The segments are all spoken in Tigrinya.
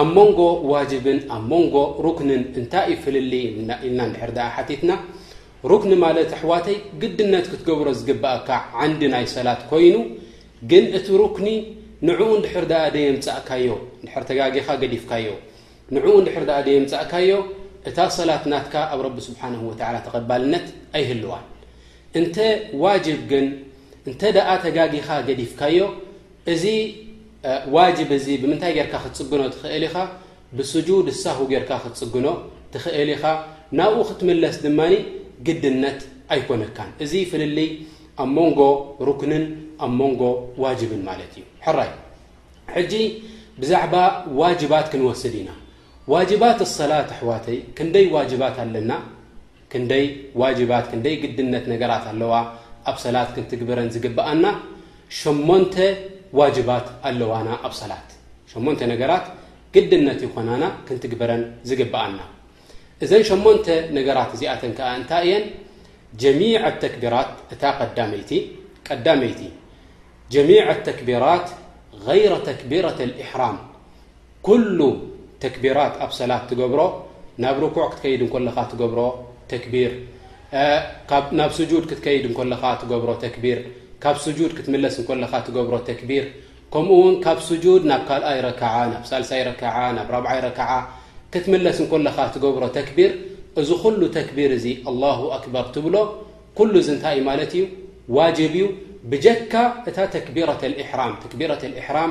ኣብ መንጎ ዋጅብን ኣብ መንጎ ሩክንን እንታይ እዩ ፍልልይ ኢልና እንድሕር ደኣ ሓቲትና ሩክኒ ማለት ኣሕዋተይ ግድነት ክትገብሮ ዝግብኣካ ዓንዲ ናይ ሰላት ኮይኑ ግን እቲ ሩክኒ ንዕኡ እንድሕር ደኣ ደየምፃእካዮ እንድሕር ተጋጊኻ ገዲፍካዮ ንዕኡ እንድሕር ደኣ ደየምፃእካዮ እታ ሰላት ናትካ ኣብ ረቢ ስብሓንሁ ወተዓላ ተቐባልነት ኣይህልዋን እንተ ዋጅብ ግን እንተ ደኣ ተጋጊኻ ገዲፍካዮ እዚ ዋጅብ እዚ ብምንታይ ጌርካ ክትጽግኖ ትኽእል ኢኻ? ብሱጁድ ሳሁ ጌርካ ክትጽግኖ ትኽእል ኢኻ። ናብኡ ክትምለስ ድማ ግድነት ኣይኮነካን። እዚ ፍልልይ ኣብ ሞንጎ ሩክንን ኣብ ሞንጎ ዋጅብን ማለት እዩ። ሕራይ ሕጂ ብዛዕባ ዋጅባት ክንወስድ ኢና። ዋጅባት ሰላት ኣሕዋተይ ክንደይ ዋጅባት ኣለና? ክንደይ ዋጅባት ክንደይ ግድነት ነገራት ኣለዋ ኣብ ሰላት ክንትግብረን ዝግብኣና ሸሞንተ ዋጅባት ኣለዋና ኣብ ሰላት ሸሞንተ ነገራት ግድነት ይኾናና ክንትግብረን ዝግብኣና እዘን ሸሞንተ ነገራት እዚኣተን ከኣ እንታይ እየን ጀሚዕ ኣተክቢራት እታ ቀዳመይቲ ቀዳመይቲ ጀሚዕ ኣተክቢራት غይረ ተክቢረት ልእሕራም ኩሉ ተክቢራት ኣብ ሰላት ትገብሮ ናብ ርኩዕ ክትከይድ እንኮለኻ ትገብሮ ተክቢር ካብ ናብ ስጁድ ክትከይድ እንኮለኻ ትገብሮ ተክቢር ካብ ስጁድ ክትምለስ እንኮለኻ ትገብሮ ተክቢር ከምኡ ውን ካብ ስጁድ ናብ ካልኣይ ረክዓ ናብ ሳልሳይ ረክዓ ናብ ራብዓይ ረክዓ ክትምለስ እንኮለኻ ትገብሮ ተክቢር እዚ ኩሉ ተክቢር እዚ ኣላሁ ኣክበር ትብሎ ኩሉ እዚ እንታይ እዩ ማለት እዩ ዋጅብ እዩ ብጀካ እታ ተክቢረት ልእሕራም ተክቢረት ልእሕራም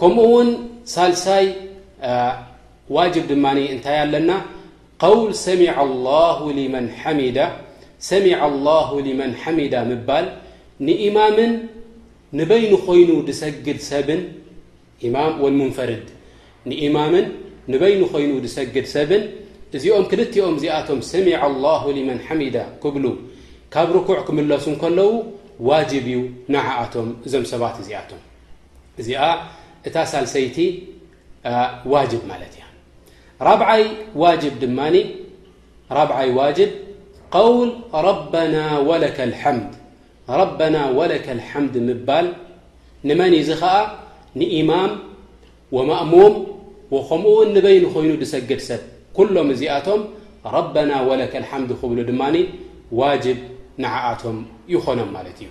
ከምኡ እውን ሳልሳይ ዋጅብ ድማ እንታይ ኣለና ቐውል ሰሚዐ ኣላሁ ሊመን ሓሚዳ ሰሚዐ ኣላሁ ሊመን ሓሚዳ ምባል ንኢማምን ንበይኑ ኮይኑ ዝሰግድ ሰብን ኢማም ወልሙንፈርድ ንኢማምን ንበይኑ ኮይኑ ዝሰግድ ሰብን እዚኦም ክልቲኦም እዚኣቶም ሰሚዐ ኣላሁ ሊመን ሓሚዳ ክብሉ ካብ ርኩዕ ክምለሱ እንከለዉ ዋጅብ እዩ ንዓኣቶም እዞም ሰባት እዚኣቶም እዚኣ እታ ሳልሰይቲ ዋጅብ ማለት እያ ራብዓይ ዋጅብ ድማ ራብዓይ ዋጅብ ቐውል ረበና ወለከ ልሓምድ ረበና ወለከ ልሓምድ ምባል ንመን እዚ ኸዓ ንኢማም ወማእሙም ወከምኡ ውን ንበይኑ ኾይኑ ዝሰግድ ሰብ ኩሎም እዚኣቶም ረበና ወለከ ልሓምድ ክብሉ ድማ ዋጅብ ንዓኣቶም ይኾኖም ማለት እዩ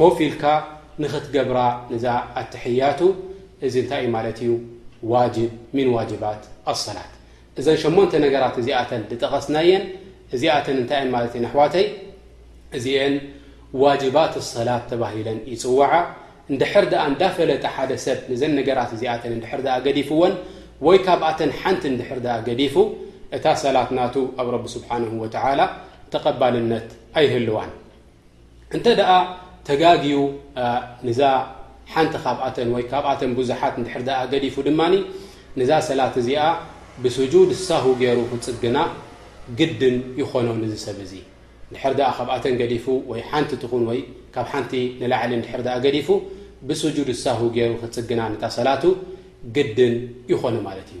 ኮፍ ኢልካ ንኽትገብራ ንዛ ኣተሕያቱ እዚ እንታይ እዩ ማለት እዩ ዋጅብ ሚን ዋጅባት ኣሰላት እዘን ሸሞንተ ነገራት እዚኣተን ዝጠቐስናየን እዚኣተን እንታይ እየን ማለት እየን ኣሕዋተይ እዚኤን ዋጅባት ኣሰላት ተባሂለን ይፅዋዓ እንድሕር ድኣ እንዳፈለጠ ሓደ ሰብ ንዘን ነገራት እዚኣተን እንድሕር ድኣ ገዲፍወን ወይ ካብኣተን ሓንቲ እንድሕር ድኣ ገዲፉ እታ ሰላት ናቱ ኣብ ረቢ ስብሓንሁ ወተዓላ ተቐባልነት ኣይህልዋን እንተ ደኣ ተጋግዩ ንዛ ሓንቲ ካብኣተን ወይ ካብኣተን ብዙሓት እንድሕር ደኣ ገዲፉ ድማ ንዛ ሰላት እዚኣ ብስጁድ ሳሁ ገይሩ ክጽግና ግድን ይኾኖ ንዚ ሰብ እዚ እንድሕር ደኣ ካብኣተን ገዲፉ ወይ ሓንቲ ትኹን ወይ ካብ ሓንቲ ንላዕሊ እንድሕር ደኣ ገዲፉ ብስጁድ ሳሁ ገይሩ ክጽግና ንታ ሰላቱ ግድን ይኾኖ ማለት እዩ